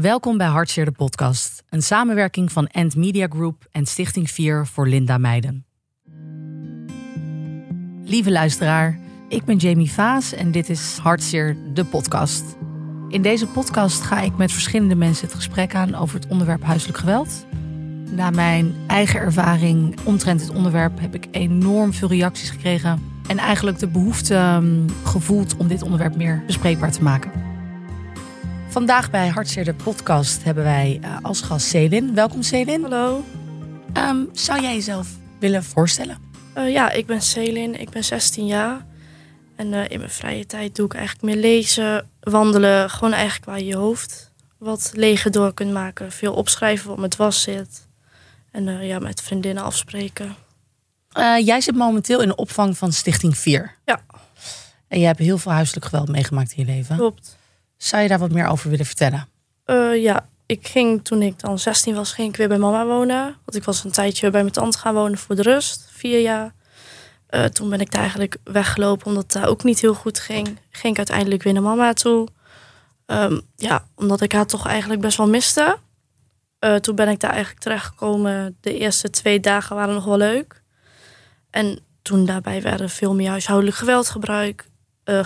Welkom bij Hartseer de podcast, een samenwerking van End Media Group en Stichting 4 voor Linda Meiden. Lieve luisteraar, ik ben Jamie Vaas en dit is Hartseer de podcast. In deze podcast ga ik met verschillende mensen het gesprek aan over het onderwerp huiselijk geweld. Na mijn eigen ervaring omtrent dit onderwerp heb ik enorm veel reacties gekregen en eigenlijk de behoefte um, gevoeld om dit onderwerp meer bespreekbaar te maken. Vandaag bij Hartzeer de podcast hebben wij uh, als gast Selin. Welkom Selin. Hallo. Um, zou jij jezelf willen voorstellen? Uh, ja, ik ben Selin. Ik ben 16 jaar. En uh, in mijn vrije tijd doe ik eigenlijk meer lezen, wandelen. Gewoon eigenlijk waar je je hoofd wat leger door kunt maken. Veel opschrijven wat met was zit. En ja, met vriendinnen afspreken. jij zit momenteel in de opvang van Stichting 4. Ja. En je hebt heel veel huiselijk geweld meegemaakt in je leven. Klopt. Zou je daar wat meer over willen vertellen? Uh, ja, ik ging toen ik dan 16 was, ging ik weer bij mama wonen. Want ik was een tijdje bij mijn tante gaan wonen voor de rust, vier jaar. Uh, toen ben ik daar eigenlijk weggelopen omdat het daar ook niet heel goed ging. Ging ik uiteindelijk weer naar mama toe. Um, ja, omdat ik haar toch eigenlijk best wel miste. Uh, toen ben ik daar eigenlijk terechtgekomen. De eerste twee dagen waren nog wel leuk. En toen daarbij werden veel meer huishoudelijk geweld gebruikt uh,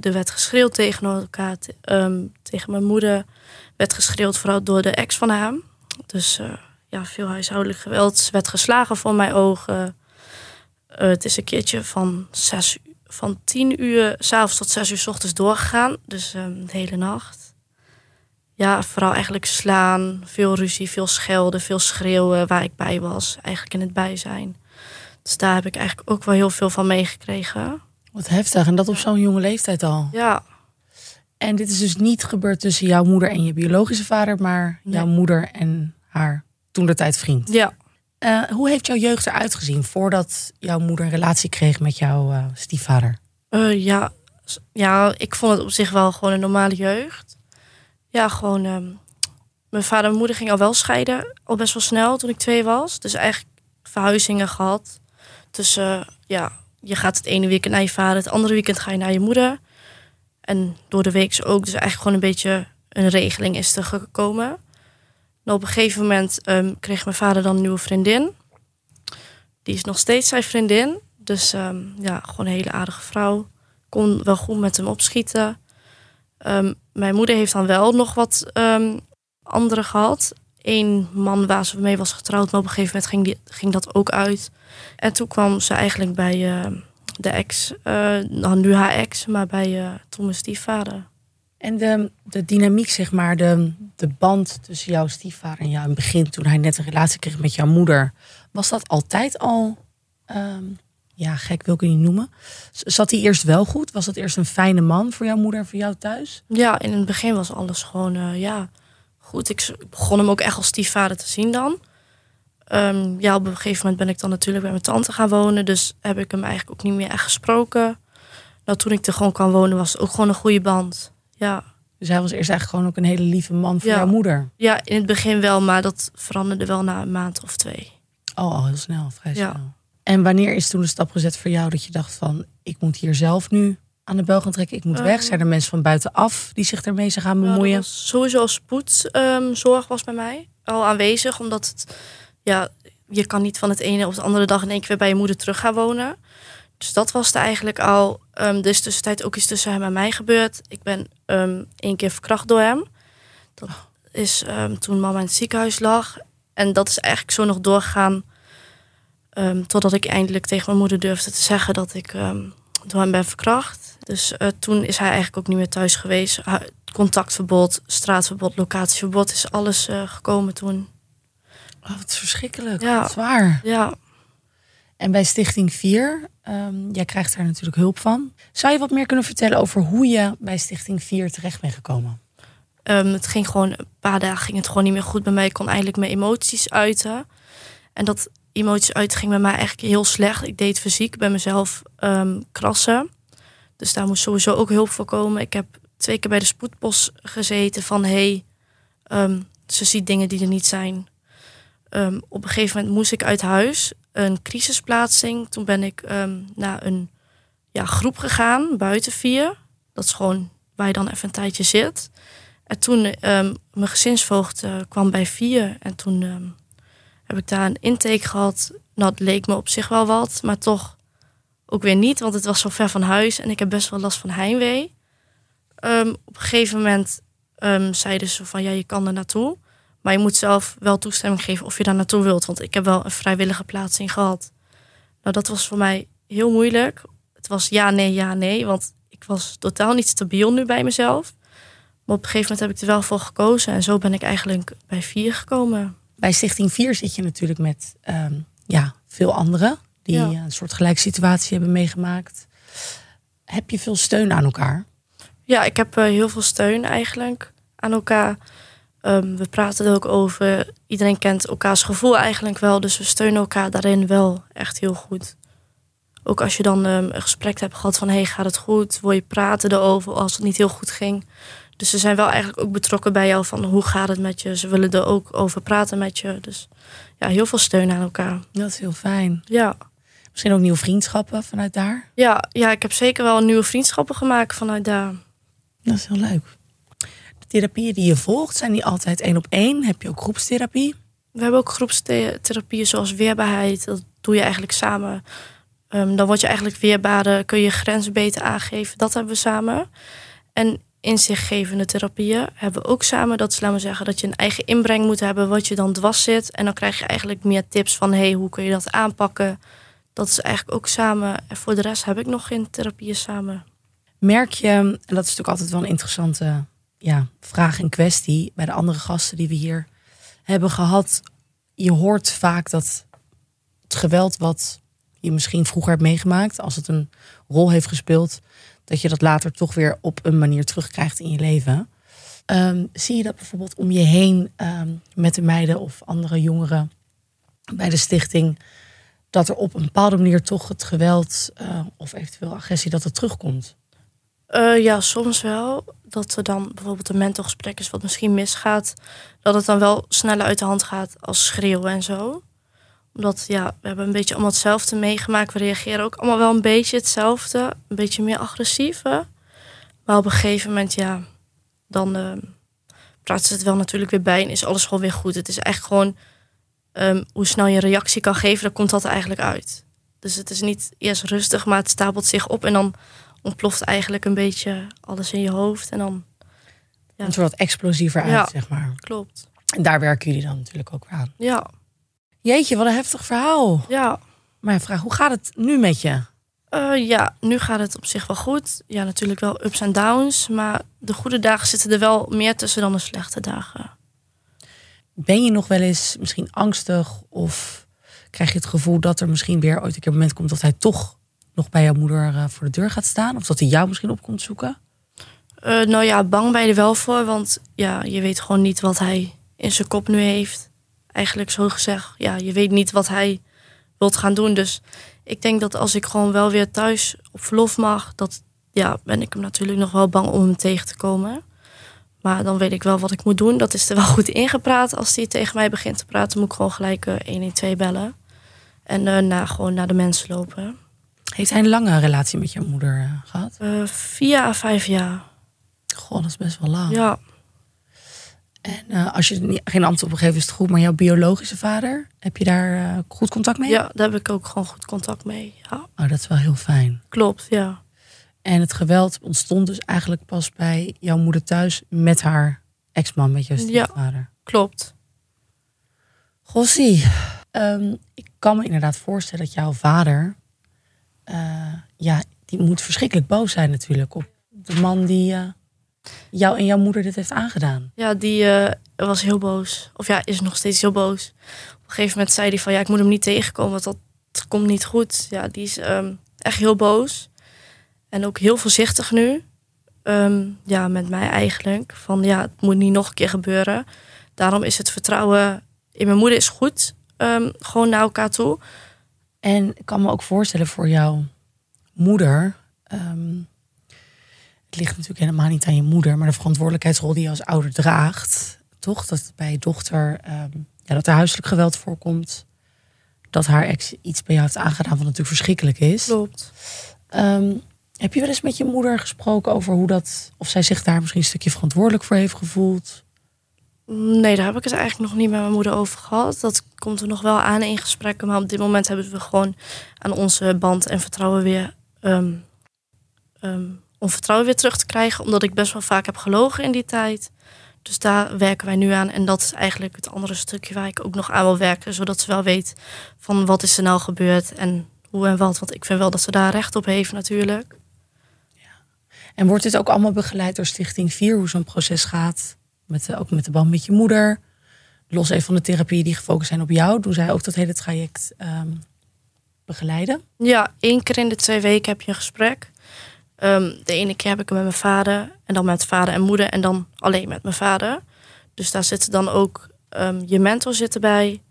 er werd geschreeuwd tegen elkaar, um, tegen mijn moeder. Werd geschreeuwd vooral door de ex van haar. Dus uh, ja, veel huishoudelijk geweld. Ze werd geslagen voor mijn ogen. Uh, het is een keertje van, zes, van tien uur s'avonds tot zes uur s ochtends doorgegaan. Dus um, de hele nacht. Ja, vooral eigenlijk slaan, veel ruzie, veel schelden, veel schreeuwen waar ik bij was. Eigenlijk in het bijzijn. Dus daar heb ik eigenlijk ook wel heel veel van meegekregen. Wat heftig. En dat op zo'n jonge leeftijd al. Ja. En dit is dus niet gebeurd tussen jouw moeder en je biologische vader, maar nee. jouw moeder en haar toen de tijd vriend. Ja. Uh, hoe heeft jouw jeugd eruit gezien voordat jouw moeder een relatie kreeg met jouw uh, stiefvader? Uh, ja. ja, ik vond het op zich wel gewoon een normale jeugd. Ja, gewoon. Um, mijn vader en moeder gingen al wel scheiden, al best wel snel toen ik twee was. Dus eigenlijk verhuizingen gehad. Dus ja, je gaat het ene weekend naar je vader, het andere weekend ga je naar je moeder. En door de week ook. Dus eigenlijk gewoon een beetje een regeling is er gekomen. En op een gegeven moment um, kreeg mijn vader dan een nieuwe vriendin. Die is nog steeds zijn vriendin. Dus um, ja, gewoon een hele aardige vrouw. Kon wel goed met hem opschieten. Um, mijn moeder heeft dan wel nog wat anderen gehad. Eén man waar ze mee was getrouwd, maar op een gegeven moment ging, die, ging dat ook uit. En toen kwam ze eigenlijk bij uh, de ex, uh, nou, nu haar ex, maar bij uh, Thomas stiefvader. En de, de dynamiek, zeg maar, de, de band tussen jouw stiefvader en jou in het begin, toen hij net een relatie kreeg met jouw moeder, was dat altijd al, um, ja, gek wil ik het niet noemen. Zat hij eerst wel goed? Was dat eerst een fijne man voor jouw moeder en voor jou thuis? Ja, in het begin was alles gewoon, ja, goed. Ik begon hem ook echt als stiefvader te zien dan. Um, ja, op een gegeven moment ben ik dan natuurlijk bij mijn tante gaan wonen. Dus heb ik hem eigenlijk ook niet meer echt gesproken. Nou, toen ik er gewoon kan wonen, was het ook gewoon een goede band. Ja. Dus hij was eerst eigenlijk gewoon ook een hele lieve man voor ja. jouw moeder? Ja, in het begin wel, maar dat veranderde wel na een maand of twee. Oh, al heel snel, vrij Ja. snel. En wanneer is toen de stap gezet voor jou dat je dacht van... ik moet hier zelf nu aan de bel gaan trekken, ik moet weg? Eh. Zijn er mensen van buitenaf die zich ermee zijn gaan Ja, bemoeien? was sowieso spoedzorg was bij mij al aanwezig, omdat het, ja, je kan niet van het ene op de andere dag in één keer weer bij je moeder terug gaan wonen. Dus dat was er eigenlijk al. Um, dus tussentijd ook iets tussen hem en mij gebeurd. Ik ben um, één keer verkracht door hem. Dat is um, toen mama in het ziekenhuis lag. En dat is eigenlijk zo nog doorgegaan. Um, totdat ik eindelijk tegen mijn moeder durfde te zeggen dat ik um, door hem ben verkracht. Dus uh, toen is hij eigenlijk ook niet meer thuis geweest. Contactverbod, straatverbod, locatieverbod is alles uh, gekomen toen. Oh, wat verschrikkelijk. Ja. Wat zwaar. Ja. En bij Stichting 4, um, jij krijgt daar natuurlijk hulp van. Zou je wat meer kunnen vertellen over hoe je bij Stichting 4 terecht bent gekomen? Um, het ging gewoon, een paar dagen ging het gewoon niet meer goed bij mij. Ik kon eindelijk mijn emoties uiten. En dat emoties uiten ging bij mij eigenlijk heel slecht. Ik deed fysiek bij mezelf um, krassen. Dus daar moest sowieso ook hulp voor komen. Ik heb twee keer bij de spoedpost gezeten van... hey, um, ze ziet dingen die er niet zijn. Um, op een gegeven moment moest ik uit huis. Een crisisplaatsing. Toen ben ik um, naar een ja, groep gegaan, buiten vier. Dat is gewoon waar je dan even een tijdje zit. En toen, ehm, mijn gezinsvoogd eh, kwam bij vier. En toen ehm, heb ik daar een intake gehad. Nou, het leek me op zich wel wat, maar toch ook weer niet. Want het was zo ver van huis en ik heb best wel last van heimwee. Ehm, op een gegeven moment zeiden ze van, ja, je kan er naartoe. Maar je moet zelf wel toestemming geven of je daar naartoe wilt. Want ik heb wel een vrijwillige plaatsing gehad. Nou, dat was voor mij heel moeilijk. Het was ja, nee, ja, nee. Want ik was totaal niet stabiel nu bij mezelf. Maar op een gegeven moment heb ik er wel voor gekozen. En zo ben ik eigenlijk bij vier gekomen. Bij Stichting 4 zit je natuurlijk met ehm, ja, veel anderen die een soort gelijke situatie hebben meegemaakt. Heb je veel steun aan elkaar? Ja, ik heb uh, heel veel steun eigenlijk aan elkaar. Um, we praten er ook over. Iedereen kent elkaars gevoel eigenlijk wel. Dus we steunen elkaar daarin wel echt heel goed. Ook als je dan um, een gesprek hebt gehad van... hey, gaat het goed? Wil je praten erover als het niet heel goed ging? Dus ze zijn wel eigenlijk ook betrokken bij jou van hoe gaat het met je. Ze willen er ook over praten met je. Dus ja, heel veel steun aan elkaar. Dat is heel fijn. Ja. Misschien ook nieuwe vriendschappen vanuit daar? Ja, ja ik heb zeker wel nieuwe vriendschappen gemaakt vanuit daar. Dat is heel leuk. De therapieën die je volgt, zijn die altijd één op één? Heb je ook groepstherapie? We hebben ook groepstherapieën zoals weerbaarheid. Dat doe je eigenlijk samen. Um, dan word je eigenlijk weerbaarder, kun je grenzen beter aangeven. Dat hebben we samen. En inzichtgevende therapieën hebben we ook samen. Dat is, laten we zeggen, dat je een eigen inbreng moet hebben wat je dan dwars zit. En dan krijg je eigenlijk meer tips van, hey, hoe kun je dat aanpakken? Dat is eigenlijk ook samen. En voor de rest heb ik nog geen therapieën samen. Merk je, en dat is natuurlijk altijd wel een interessante ja, vraag en kwestie bij de andere gasten die we hier hebben gehad. Je hoort vaak dat het geweld wat je misschien vroeger hebt meegemaakt, als het een rol heeft gespeeld, dat je dat later toch weer op een manier terugkrijgt in je leven. Ehm, zie je dat bijvoorbeeld om je heen ehm, met de meiden of andere jongeren bij de stichting, dat er op een bepaalde manier toch het geweld uh, of eventueel agressie dat het terugkomt? Uh, ja, soms wel. Dat er dan bijvoorbeeld een mentorgesprek is wat misschien misgaat, dat het dan wel sneller uit de hand gaat als schreeuwen en zo omdat ja, we hebben een beetje allemaal hetzelfde meegemaakt. We reageren ook allemaal wel een beetje hetzelfde. Een beetje meer agressief. Maar op een gegeven moment, ja, dan uh, praten ze het wel natuurlijk weer bij en is alles gewoon weer goed. Het is eigenlijk gewoon um, hoe snel je een reactie kan geven, daar komt dat eigenlijk uit. Dus het is niet eerst rustig, maar het stapelt zich op en dan ontploft eigenlijk een beetje alles in je hoofd. En dan. Ja. Het wordt wat explosiever uit, ja, zeg maar. Klopt. En daar werken jullie dan natuurlijk ook aan. Ja. Jeetje, wat een heftig verhaal. Ja. Maar vraag, hoe gaat het nu met je? Uh, ja, nu gaat het op zich wel goed. Ja, natuurlijk wel ups en downs. Maar de goede dagen zitten er wel meer tussen dan de slechte dagen. Ben je nog wel eens misschien angstig? Of krijg je het gevoel dat er misschien weer ooit een keer een moment komt dat hij toch nog bij jouw moeder uh, voor de deur gaat staan? Of dat hij jou misschien op komt zoeken? Uh, nou ja, bang ben je er wel voor. Want ja, je weet gewoon niet wat hij in zijn kop nu heeft eigenlijk zo gezegd, ja, je weet niet wat hij wilt gaan doen. Dus ik denk dat als ik gewoon wel weer thuis op verlof mag, dat ja, ben ik hem natuurlijk nog wel bang om hem tegen te komen. Maar dan weet ik wel wat ik moet doen. Dat is er wel goed ingepraat. Als hij tegen mij begint te praten, moet ik gewoon gelijk uh, 112 bellen. En daarna gewoon naar de mensen lopen. Heeft hij een lange relatie met jouw moeder uh, gehad? Uh, vier à vijf jaar. Goh, dat is best wel lang. Ja. En uh, als je niet, geen antwoord op geeft, is het goed. Maar jouw biologische vader, heb je daar uh, goed contact mee? Ja, daar heb ik ook gewoon goed contact mee. Ja. Oh, dat is wel heel fijn. Klopt, ja. En het geweld ontstond dus eigenlijk pas bij jouw moeder thuis met haar ex-man, met jouw stiefvader. Ja, klopt. Gossie, um, ik kan me inderdaad voorstellen dat jouw vader, uh, ja, die moet verschrikkelijk boos zijn natuurlijk op de man die jou en jouw moeder dit heeft aangedaan? Ja, die uh, was heel boos. Of ja, is nog steeds heel boos. Op een gegeven moment zei hij van ja, ik moet hem niet tegenkomen, want dat komt niet goed. Ja, die is um, echt heel boos. En ook heel voorzichtig nu. Um, ja, met mij eigenlijk. Van ja, het moet niet nog een keer gebeuren. Daarom is het vertrouwen in mijn moeder is goed. Um, gewoon naar elkaar toe. En ik kan me ook voorstellen voor jouw moeder het ligt natuurlijk helemaal niet aan je moeder, maar de verantwoordelijkheidsrol die je als ouder draagt. Toch? Dat bij je dochter ja, dat er huiselijk geweld voorkomt. Dat haar ex iets bij jou heeft aangedaan wat natuurlijk verschrikkelijk is. Klopt. Heb je wel eens met je moeder gesproken over hoe dat, of zij zich daar misschien een stukje verantwoordelijk voor heeft gevoeld? Nee, daar heb ik het eigenlijk nog niet met mijn moeder over gehad. Dat komt er nog wel aan in gesprekken. Maar op dit moment hebben we gewoon aan onze band en vertrouwen weer. Um, om vertrouwen weer terug te krijgen. Omdat ik best wel vaak heb gelogen in die tijd. Dus daar werken wij nu aan. En dat is eigenlijk het andere stukje waar ik ook nog aan wil werken. Zodat ze wel weet van wat is er nou gebeurd en hoe en wat. Want ik vind wel dat ze daar recht op heeft natuurlijk. En wordt dit ook allemaal begeleid door Stichting 4, hoe zo'n proces gaat? Met, ook met de band met je moeder. Los even van de therapie die gefocust zijn op jou. Doen zij ook dat hele traject ehm, begeleiden? Ja, één keer in de twee weken heb je een gesprek. Ehm, de ene keer heb ik hem met mijn vader. En dan met vader en moeder. En dan alleen met mijn vader. Dus daar zitten dan ook um, je mentor zit erbij.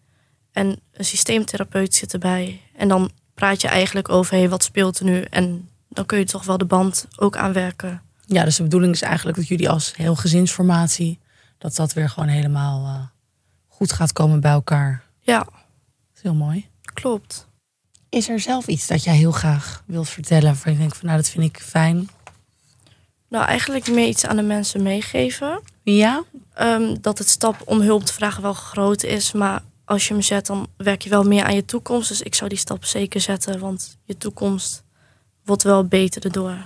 En een systeemtherapeut zit erbij. En dan praat je eigenlijk over hey, wat speelt er nu. En dan kun je toch wel de band ook aanwerken. Ja, dus de bedoeling is eigenlijk dat jullie als heel gezinsformatie, dat dat weer gewoon helemaal uh, goed gaat komen bij elkaar. Ja. Dat is heel mooi. Klopt. Is er zelf iets dat jij heel graag wilt vertellen? Waarvan je denkt van nou, dat vind ik fijn. Nou, eigenlijk meer iets aan de mensen meegeven. Ja? Um, dat het stap om hulp te vragen wel groot is. Maar als je hem zet, dan werk je wel meer aan je toekomst. Dus ik zou die stap zeker zetten. Want je toekomst wordt wel beter erdoor.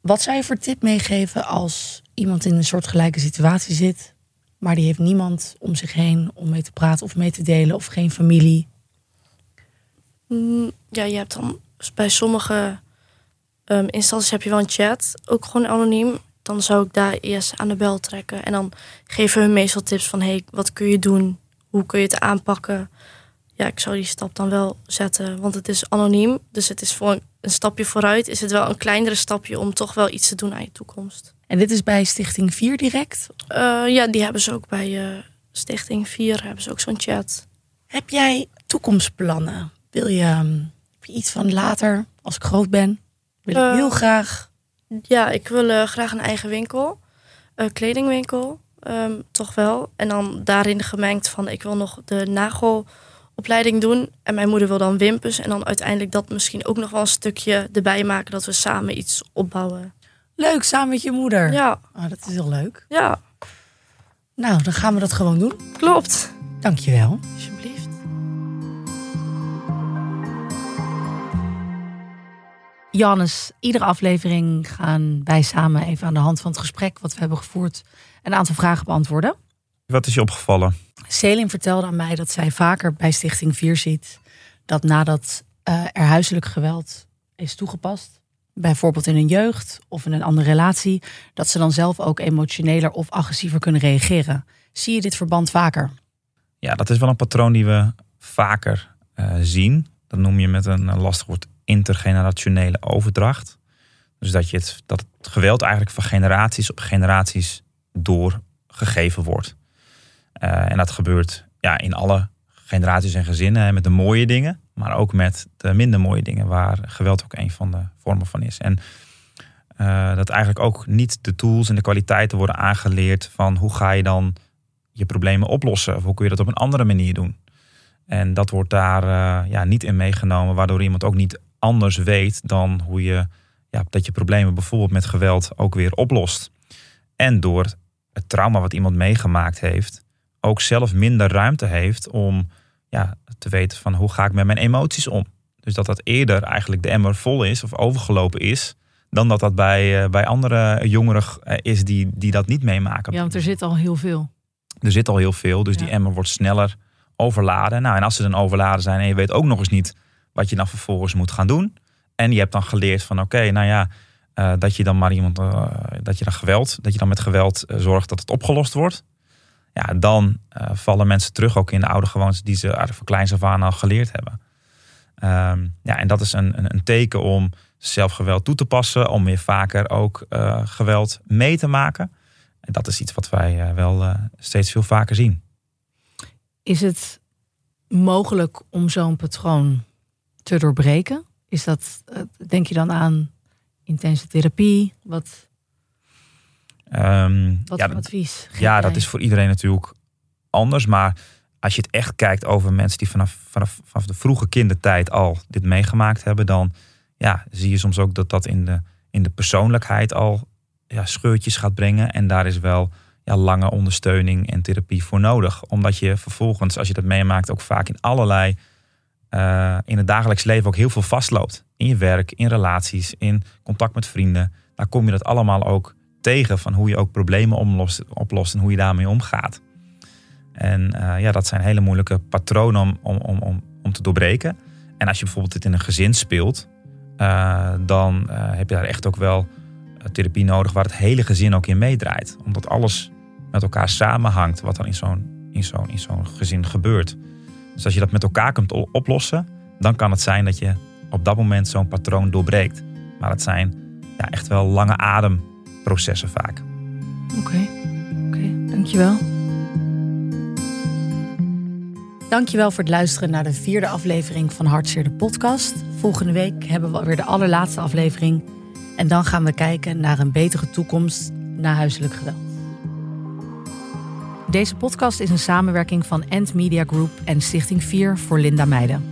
Wat zou je voor tip meegeven als iemand in een soortgelijke situatie zit, maar die heeft niemand om zich heen om mee te praten of mee te delen of geen familie? Mm, ja, je hebt dan bij sommige um, instanties heb je wel een chat, ook gewoon anoniem. Dan zou ik daar eerst aan de bel trekken en dan geven hun meestal tips van hey, wat kun je doen? Hoe kun je het aanpakken? Ja, ik zou die stap dan wel zetten, want het is anoniem, dus het is voor een stapje vooruit is het wel een kleinere stapje om toch wel iets te doen aan je toekomst. En dit is bij Stichting 4 direct? Uh, ja, die hebben ze ook bij uh, Stichting 4, hebben ze ook zo'n chat. Heb jij toekomstplannen? Wil je, heb je iets van later, als ik groot ben? Wil ik uh, heel graag? Ja, ik wil graag een eigen winkel, een kledingwinkel, um, toch wel. En dan daarin gemengd van ik wil nog de nagel opleiding doen. En mijn moeder wil dan wimpers. En dan uiteindelijk dat misschien ook nog wel een stukje erbij maken. Dat we samen iets opbouwen. Leuk, samen met je moeder. Ja. Oh, dat is heel leuk. Ja. Nou, dan gaan we dat gewoon doen. Klopt. Dankjewel. Alsjeblieft. Jannes, iedere aflevering gaan wij samen even aan de hand van het gesprek wat we hebben gevoerd een aantal vragen beantwoorden. Wat is je opgevallen? Selim vertelde aan mij dat zij vaker bij Stichting 4 ziet dat nadat uh, er huiselijk geweld is toegepast, bijvoorbeeld in een jeugd of in een andere relatie, dat ze dan zelf ook emotioneler of agressiever kunnen reageren. Zie je dit verband vaker? Ja, dat is wel een patroon die we vaker uh, zien. Dat noem je met een lastig woord intergenerationele overdracht. Dus dat, je het, dat het geweld eigenlijk van generaties op generaties doorgegeven wordt. Uh, en dat gebeurt ja, in alle generaties en gezinnen. Met de mooie dingen, maar ook met de minder mooie dingen. Waar geweld ook een van de vormen van is. En uh, dat eigenlijk ook niet de tools en de kwaliteiten worden aangeleerd. Van hoe ga je dan je problemen oplossen? Of hoe kun je dat op een andere manier doen? En dat wordt daar uh, ja, niet in meegenomen. Waardoor iemand ook niet anders weet dan hoe je ja, dat je problemen bijvoorbeeld met geweld ook weer oplost. En door het trauma wat iemand meegemaakt heeft, ook zelf minder ruimte heeft om ja, te weten van hoe ga ik met mijn emoties om. Dus dat dat eerder eigenlijk de emmer vol is of overgelopen is, dan dat dat bij, uh, bij andere jongeren uh, is die, die dat niet meemaken. Ja, want er zit al heel veel. Er zit al heel veel, dus ja. die emmer wordt sneller overladen. Nou, en als ze dan overladen zijn en je weet ook nog eens niet wat je dan vervolgens moet gaan doen. En je hebt dan geleerd van oké, okay, nou ja, uh, dat je dan maar iemand, dat je dan geweld, dat je dan met geweld zorgt dat het opgelost wordt ja, dan uh, vallen mensen terug ook in de oude gewoontes die ze eigenlijk van kleins af aan al geleerd hebben. Um, ja, en dat is een, een, een, teken om zelfgeweld toe te passen, om weer vaker ook uh, geweld mee te maken. En dat is iets wat wij uh, wel steeds veel vaker zien. Is het mogelijk om zo'n patroon te doorbreken? Is dat, denk je dan aan intense therapie? Wat, Um, Wat ja, voor advies? Ja, dat is voor iedereen natuurlijk anders. Maar als je het echt kijkt over mensen die vanaf, vanaf, vanaf de vroege kindertijd al dit meegemaakt hebben, dan ja, zie je soms ook dat dat in de, in de persoonlijkheid al ja, scheurtjes gaat brengen. En daar is wel ja, lange ondersteuning en therapie voor nodig. Omdat je vervolgens, als je dat meemaakt, ook vaak in allerlei, uh, in het dagelijks leven ook heel veel vastloopt. In je werk, in relaties, in contact met vrienden. Daar kom je dat allemaal ook tegen van hoe je ook problemen oplost en hoe je daarmee omgaat. En uh, ja, dat zijn hele moeilijke patronen om, om, om, om, te doorbreken. En als je bijvoorbeeld dit in een gezin speelt, uh, dan heb je daar echt ook wel therapie nodig waar het hele gezin ook in meedraait. Omdat alles met elkaar samenhangt wat dan in zo'n in zo'n in zo'n gezin gebeurt. Dus als je dat met elkaar kunt oplossen, dan kan het zijn dat je op dat moment zo'n patroon doorbreekt. Maar het zijn ja, echt wel lange ademprocessen vaak. Oké, oké, dankjewel. Dankjewel voor het luisteren naar de vierde aflevering van Hartzeer de podcast. Volgende week hebben we weer de allerlaatste aflevering. En dan gaan we kijken naar een betere toekomst na huiselijk geweld. Deze podcast is een samenwerking van End Media Group en Stichting 4 voor Linda Meijden.